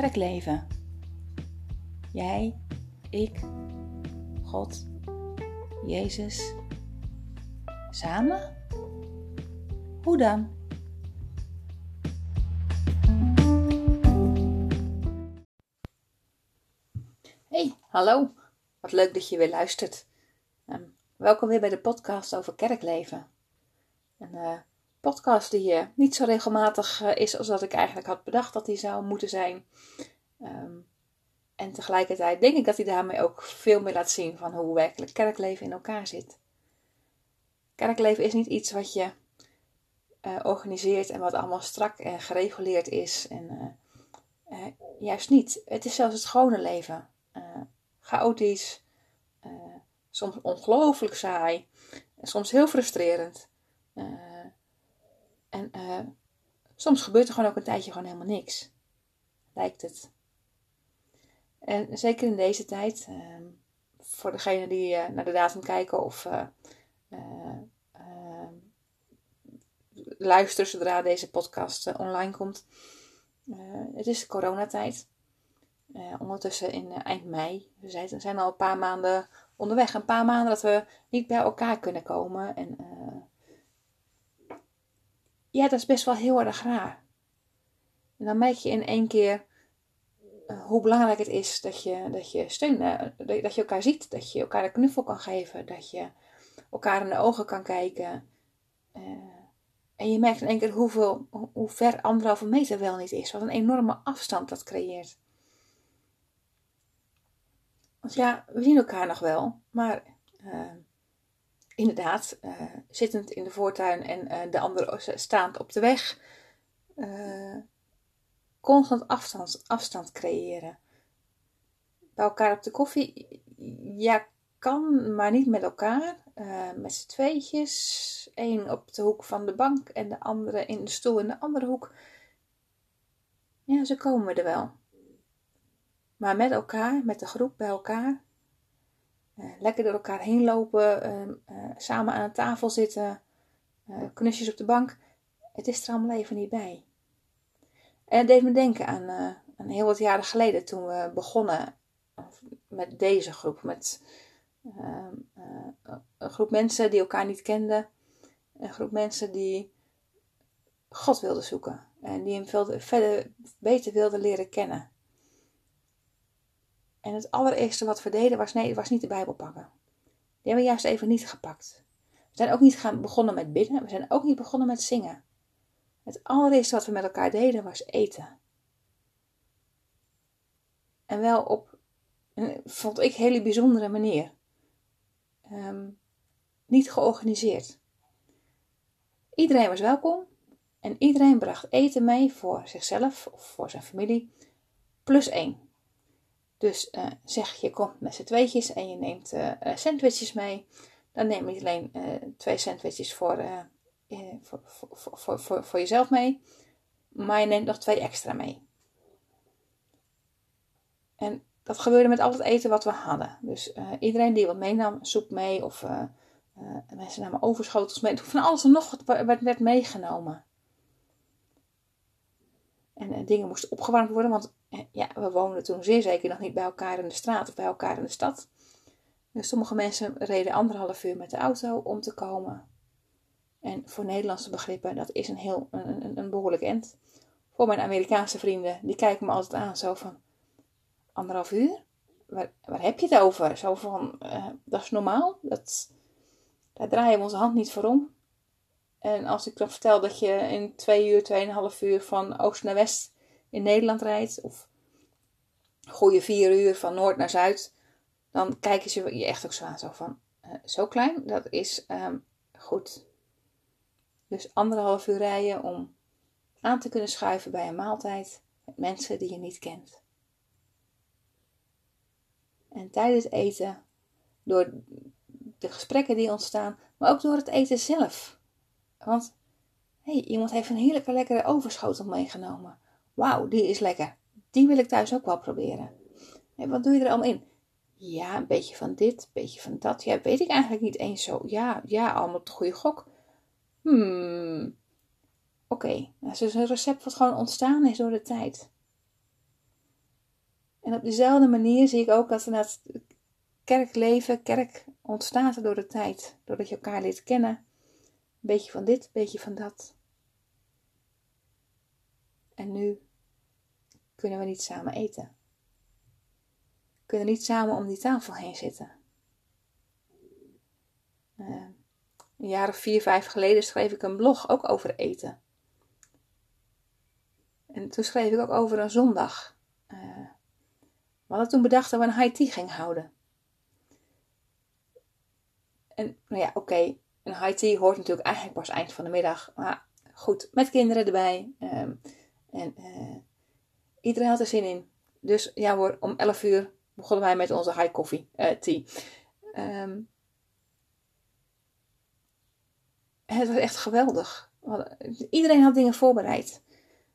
Kerkleven. Jij, ik, God, Jezus. Samen? Hoe dan? Hey, hallo. Wat leuk dat je weer luistert. Um, welkom weer bij de podcast over kerkleven. Een uh, podcast die uh, niet zo regelmatig uh, is als dat ik eigenlijk had bedacht dat die zou moeten zijn. Um, en tegelijkertijd denk ik dat hij daarmee ook veel meer laat zien van hoe werkelijk kerkleven in elkaar zit. Kerkleven is niet iets wat je organiseert en wat allemaal strak en gereguleerd is. En juist niet. Het is zelfs het gewone leven chaotisch, soms ongelooflijk saai, soms heel frustrerend. En uh, soms gebeurt er gewoon ook een tijdje gewoon helemaal niks. Lijkt het. En zeker in deze tijd, ehm, voor degenen die naar de datum kijken of luisteren zodra deze podcast online komt. het is coronatijd. Ondertussen in eind mei. We zijn, zijn, al een paar maanden onderweg. Een paar maanden dat we niet bij elkaar kunnen komen. En ja, dat is best wel heel erg raar. En dan merk je in één keer hoe belangrijk het is dat je, dat je steun, dat je elkaar ziet. Dat je elkaar een knuffel kan geven. Dat je elkaar in de ogen kan kijken. en je merkt in één keer hoeveel, hoe ver anderhalve meter wel niet is. Wat een enorme afstand dat creëert. Want ja, we zien elkaar nog wel, maar inderdaad, uh, zittend in de voortuin en uh, de andere staand op de weg, constant afstand, afstand creëren. Bij elkaar op de koffie, ja, kan, maar niet met elkaar. met z'n tweetjes, één op de hoek van de bank en de andere in de stoel in de andere hoek. Ja, zo komen er wel. Maar met elkaar, met de groep bij elkaar, lekker door elkaar heen lopen, uh, samen aan een tafel zitten, knusjes op de bank. Het is er allemaal even niet bij. En het deed me denken aan, aan heel wat jaren geleden toen we begonnen met deze groep. Met ehm, een groep mensen die elkaar niet kenden. Een groep mensen die God wilden zoeken. En die hem verder beter wilden leren kennen. En het allereerste wat we deden was, nee, was niet de Bijbel pakken. Die hebben we juist even niet gepakt. We zijn ook niet gaan begonnen met bidden. We zijn ook niet begonnen met zingen. Het allereerste wat we met elkaar deden was eten. En wel op een, vond ik, hele bijzondere manier. Um, niet georganiseerd. Iedereen was welkom en iedereen bracht eten mee voor zichzelf of voor zijn familie, plus één. Dus uh, zeg je komt met z'n tweetjes en je neemt uh, sandwiches mee. Dan neem je alleen twee sandwiches voor, voor, voor, voor, voor, jezelf mee. Maar je neemt nog twee extra mee. En dat gebeurde met al het eten wat we hadden. Dus iedereen die wat meenam, soep mee of mensen namen overschotels mee. Van alles en nog wat werd, werd meegenomen. En dingen moesten opgewarmd worden, want ja, we woonden toen zeer zeker nog niet bij elkaar in de straat of bij elkaar in de stad. Dus sommige mensen reden anderhalf uur met de auto om te komen. En voor Nederlandse begrippen, dat is een, heel, een, een, behoorlijk end. Voor mijn Amerikaanse vrienden, die kijken me altijd aan zo van, anderhalf uur? Waar, heb je het over? Zo van, uh, dat is normaal? Dat, daar draaien we onze hand niet voor om. En als ik dan vertel dat je in twee uur, tweeënhalf uur van oost naar west in Nederland rijdt, of goede vier uur van noord naar zuid, dan kijken ze je echt ook zo aan. Zo van, zo klein, dat is um, goed. Dus anderhalf uur rijden om aan te kunnen schuiven bij een maaltijd met mensen die je niet kent. En tijdens eten, door de gesprekken die ontstaan, maar ook door het eten zelf. Want hey, iemand heeft een heerlijke lekkere overschotel meegenomen. Wauw, die is lekker. Die wil ik thuis ook wel proberen. En wat doe je er allemaal in? Ja, een beetje van dit, een beetje van dat. Ja, weet ik eigenlijk niet eens zo. Ja, ja, allemaal op de goede gok. Hmm. Oké, okay. nou, is dus een recept wat gewoon ontstaan is door de tijd. En op dezelfde manier zie ik ook dat het kerkleven, kerk ontstaat door de tijd. Doordat je elkaar leert kennen. Een beetje van dit, een beetje van dat. En nu kunnen we niet samen eten. Kunnen niet samen om die tafel heen zitten. Uh, een jaar of vier, vijf geleden schreef ik een blog ook over eten. En toen schreef ik ook over een zondag. Uh, we hadden toen bedacht dat we een high tea gingen houden. En nou ja, oké, een high tea hoort natuurlijk eigenlijk pas eind van de middag. Maar goed, met kinderen erbij. Um, en uh, iedereen had er zin in. Dus ja hoor, om 11 uur begonnen wij met onze high coffee uh, tea. Um, het was echt geweldig. Iedereen had dingen voorbereid.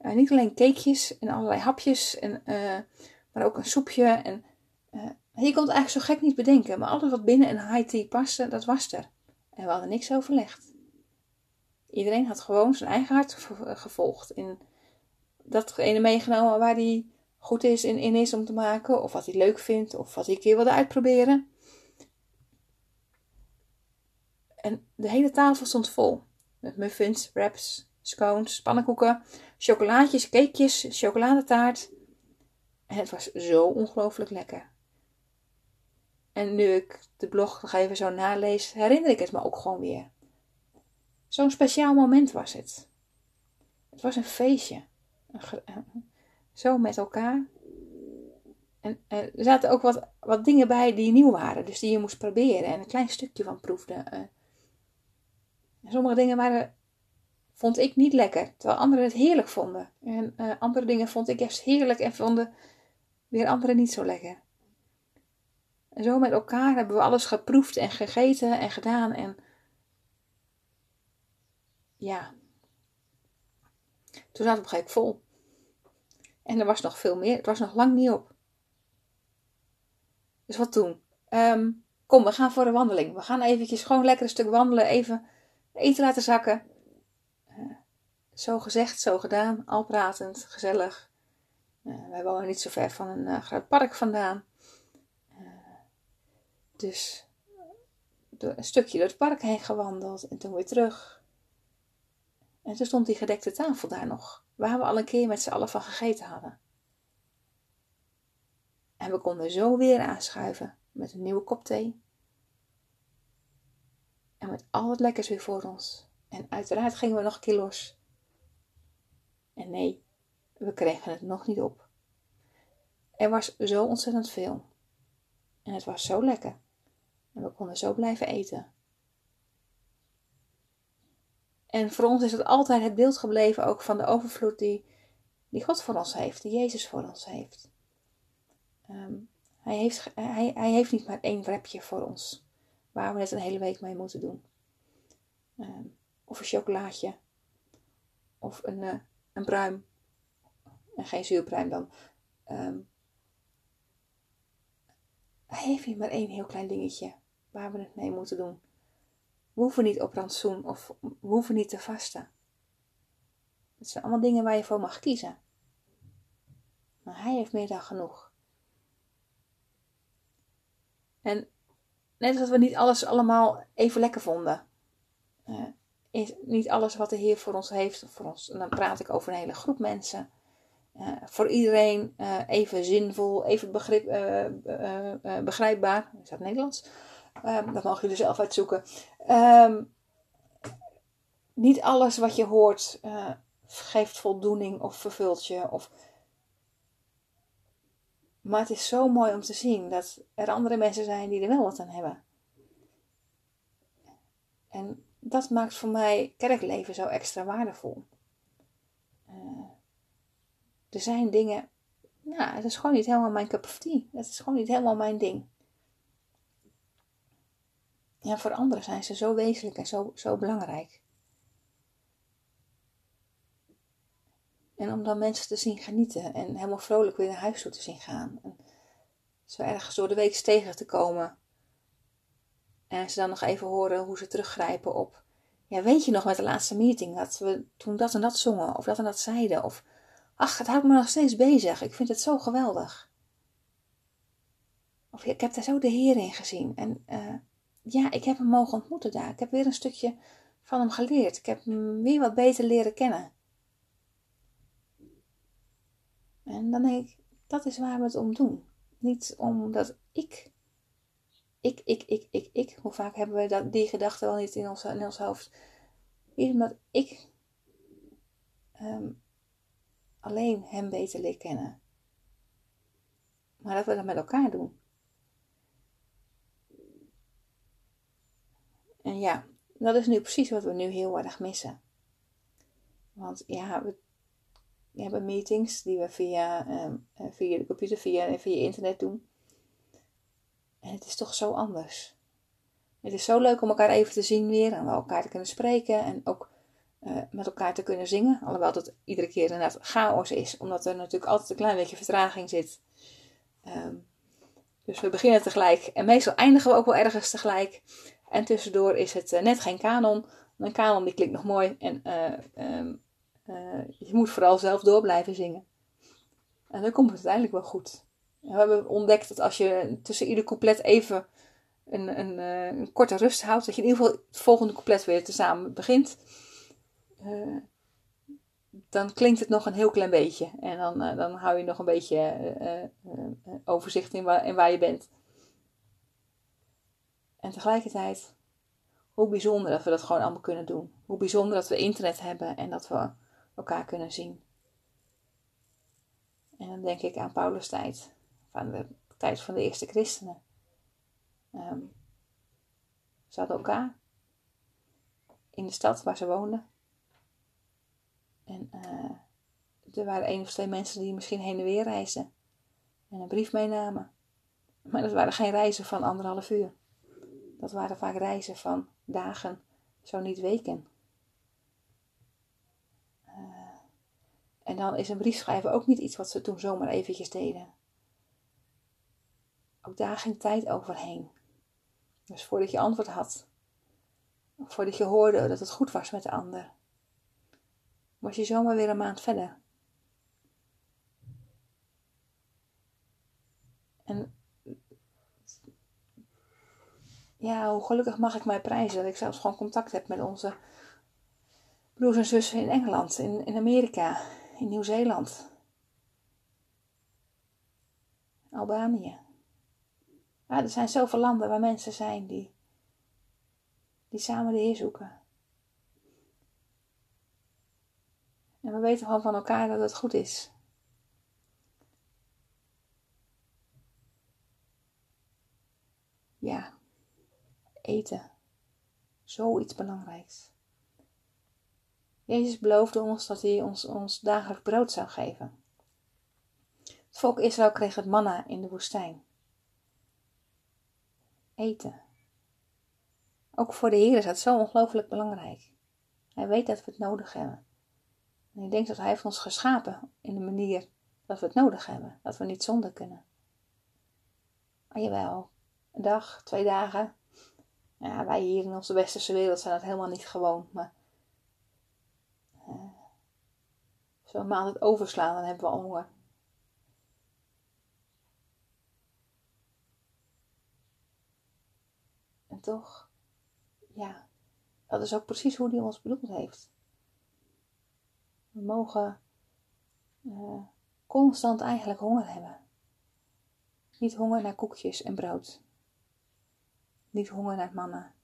Uh, niet alleen cakejes en allerlei hapjes, en, uh, maar ook een soepje. En, je kon het eigenlijk zo gek niet bedenken. Maar alles wat binnen een high tea paste, dat was er. En we hadden niks overlegd. Iedereen had gewoon zijn eigen hart gevolgd. In datgene meegenomen waar hij goed is in, is om te maken. Of wat hij leuk vindt. Of wat hij een keer wilde uitproberen. En de hele tafel stond vol. Met muffins, wraps, scones, pannenkoeken, chocolaatjes, cakejes, chocoladetaart. En het was zo ongelooflijk lekker. En nu ik de blog nog even zo nalees, herinner ik het me ook gewoon weer. Zo'n speciaal moment was het. Het was een feestje. Zo met elkaar. En er zaten ook wat, wat dingen bij die nieuw waren, dus die je moest proberen en een klein stukje van proefde. Eh, sommige dingen waren, vond ik niet lekker, terwijl anderen het heerlijk vonden. En uh, andere dingen vond ik juist heerlijk en vonden weer anderen niet zo lekker. En zo met elkaar hebben we alles geproefd en gegeten en gedaan. En ja, toen zat het op vol. En er was nog veel meer. Het was nog lang niet op. Dus wat toen? Um, kom, we gaan voor een wandeling. We gaan eventjes gewoon lekker een stuk wandelen. Even eten laten zakken. Uh, zo gezegd, zo gedaan. Al pratend, gezellig. Uh, wij wonen niet zo ver van een uh, groot park vandaan. dus een stukje door het park heen gewandeld en toen weer terug. En toen stond die gedekte tafel daar nog, waar we al een keer met z'n allen van gegeten hadden. En we konden zo weer aanschuiven met een nieuwe kop thee en met al het lekkers weer voor ons. En uiteraard gingen we nog een keer los. En nee, we kregen het nog niet op. Er was zo ontzettend veel. En het was zo lekker. En we konden zo blijven eten. En voor ons is het altijd het beeld gebleven ook van de overvloed die, die God voor ons heeft, die Jezus voor ons heeft. Ehm, hij, heeft hij, hij heeft niet maar één wrapje voor ons waar we het een hele week mee moeten doen. Ehm, of een chocolaatje. Of een, uh, een pruim. En geen zuurpruim dan. Um, hij heeft hier maar één heel klein dingetje waar we het mee moeten doen. We hoeven niet op rantsoen of we hoeven niet te vasten. Het zijn allemaal dingen waar je voor mag kiezen. Maar hij heeft meer dan genoeg. En Net als we niet alles allemaal even lekker vonden. Uh, is niet alles wat de Heer voor ons heeft, voor ons, en dan praat ik over een hele groep mensen. Uh, voor iedereen uh, even zinvol, even begrip, begrijpbaar. Is dat Nederlands? Dat mogen jullie zelf uitzoeken. Um, niet alles wat je hoort geeft voldoening of vervult je. Of maar het is zo mooi om te zien dat er andere mensen zijn die er wel wat aan hebben. En dat maakt voor mij kerkleven zo extra waardevol. Uh, er zijn dingen, nou, het is gewoon niet helemaal mijn cup of tea. Dat is gewoon niet helemaal mijn ding. Ja, voor anderen zijn ze zo wezenlijk en zo, zo belangrijk. En om dan mensen te zien genieten en helemaal vrolijk weer naar huis toe te zien gaan. En zo ergens door de week tegen te komen. En ze dan nog even horen hoe ze teruggrijpen op. Ja, weet je nog met de laatste meeting dat we toen dat en dat zongen of dat en dat zeiden? Of ach, het houdt me nog steeds bezig. Ik vind het zo geweldig. Of ik heb daar zo de Heer in gezien. En uh, ja, ik heb hem mogen ontmoeten daar. Ik heb weer een stukje van hem geleerd. Ik heb hem weer wat beter leren kennen. En dan denk ik, dat is waar we het om doen. Niet omdat ik, ik, ik, ik, ik, ik, hoe vaak hebben we dat, die gedachte wel niet in ons, in ons hoofd. Niet omdat ik um, alleen hem beter leer kennen. Maar dat we dat met elkaar doen. En ja, dat is nu precies wat we nu heel erg missen. Want ja, we, hebben meetings die we via, ehm, eh, via de computer, via, via internet doen. En het is toch zo anders. Het is zo leuk om elkaar even te zien weer en elkaar te kunnen spreken en ook uh, met elkaar te kunnen zingen. Alhoewel het iedere keer inderdaad chaos is, omdat er natuurlijk altijd een klein beetje vertraging zit. Um, dus we beginnen tegelijk en meestal eindigen we ook wel ergens tegelijk. En tussendoor is het uh, net geen kanon. Een kanon die klinkt nog mooi en uh, je moet vooral zelf door blijven zingen. En dan komt het uiteindelijk wel goed. we hebben ontdekt dat als je tussen ieder couplet even een, een, een korte rust houdt, dat je in ieder geval het volgende couplet weer tezamen begint. Dan klinkt het nog een heel klein beetje. En dan, dan hou je nog een beetje overzicht in waar, in waar je bent. En tegelijkertijd, hoe bijzonder dat we dat gewoon allemaal kunnen doen. Hoe bijzonder dat we internet hebben en dat we elkaar kunnen zien. En dan denk ik aan Paulus' tijd, van de tijd van de eerste christenen. Um, ze hadden elkaar in de stad waar ze woonden. En uh, er waren één of twee mensen die misschien heen en weer reisden. En een brief meenamen. Maar dat waren geen reizen van anderhalf uur. Dat waren vaak reizen van dagen, zo niet weken. Uh, en dan is een brief schrijven ook niet iets wat ze toen zomaar eventjes deden. Ook daar ging tijd overheen. Dus voordat je antwoord had, voordat je hoorde dat het goed was met de ander, was je zomaar weer een maand verder. En ja, hoe gelukkig mag ik mij prijzen dat ik zelfs gewoon contact heb met onze broers en zussen in Engeland, in, in Amerika, in Nieuw-Zeeland, Albanië. Ja, er zijn zoveel landen waar mensen zijn die, die samen de Heer zoeken. En we weten gewoon van elkaar dat het goed is. Ja, eten. Zoiets belangrijks. Jezus beloofde ons dat hij ons, ons dagelijks brood zou geven. Het volk Israël kreeg het manna in de woestijn. Eten. Ook voor de Heer is dat zo ongelooflijk belangrijk. Hij weet dat we het nodig hebben. En ik denk dat Hij heeft ons geschapen in de manier dat we het nodig hebben. Dat we niet zonder kunnen. Maar jawel, een dag, twee dagen. Ja, wij hier in onze westerse wereld zijn dat helemaal niet gewoon. Maar uh, zo'n maand het overslaan, dan hebben we al honger. En toch, ja, dat is ook precies hoe hij ons bedoeld heeft. We mogen uh, constant eigenlijk honger hebben. Niet honger naar koekjes en brood. Niet honger naar mannen.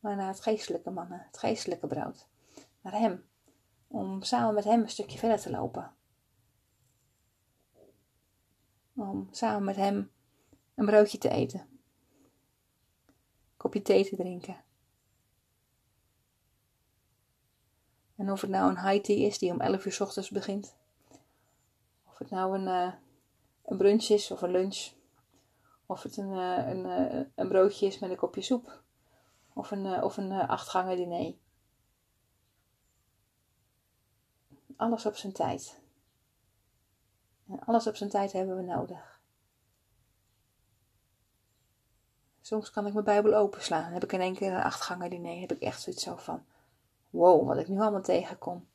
Maar naar het geestelijke mannen, het geestelijke brood. Naar hem. Om samen met hem een stukje verder te lopen. Om samen met hem een broodje te eten. Kopje thee te drinken. En of het nou een high tea is die om 11 uur s ochtends begint. Of het nou een, uh, een brunch is of een lunch. Of het een, uh, een, uh, een broodje is met een kopje soep. Of een, of een achtgangen diner. Alles op zijn tijd. En alles op zijn tijd hebben we nodig. Soms kan ik mijn Bijbel openslaan. Dan heb ik in één keer een achtgangen diner. Heb ik echt zoiets zo van wow, wat ik nu allemaal tegenkom.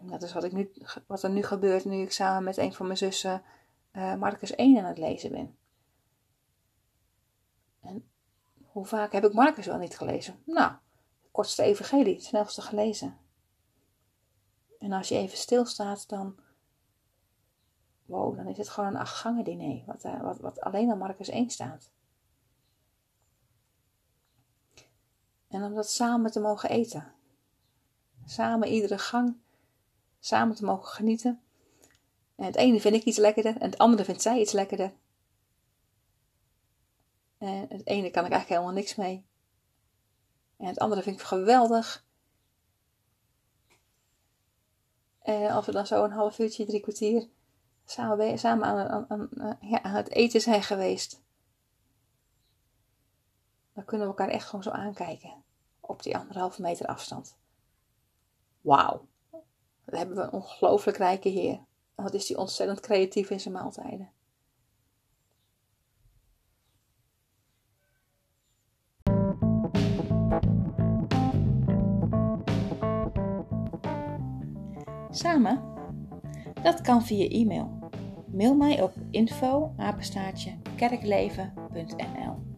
Dat is wat, ik nu, wat er nu gebeurt nu ik samen met een van mijn zussen uh, Marcus 1 aan het lezen ben. En hoe vaak heb ik Marcus wel niet gelezen? Nou, kortste evangelie, het snelste gelezen. En als je even stilstaat, dan, wow, dan is het gewoon een acht gangen diner, wat, uh, wat, wat alleen aan Marcus 1 staat. En om dat samen te mogen eten. Samen iedere gang, samen te mogen genieten. En het ene vind ik iets lekkerder en het andere vindt zij iets lekkerder. En het ene kan ik eigenlijk helemaal niks mee. En het andere vind ik geweldig. En als we dan zo een half uurtje, drie kwartier samen, samen aan, ja, aan het eten zijn geweest. Dan kunnen we elkaar echt gewoon zo aankijken. Op die anderhalve meter afstand. Wauw. Dan hebben we een ongelooflijk rijke Heer. Wat is die ontzettend creatief in zijn maaltijden. Samen? Dat kan via e-mail. Mail mij op info kerkleven.nl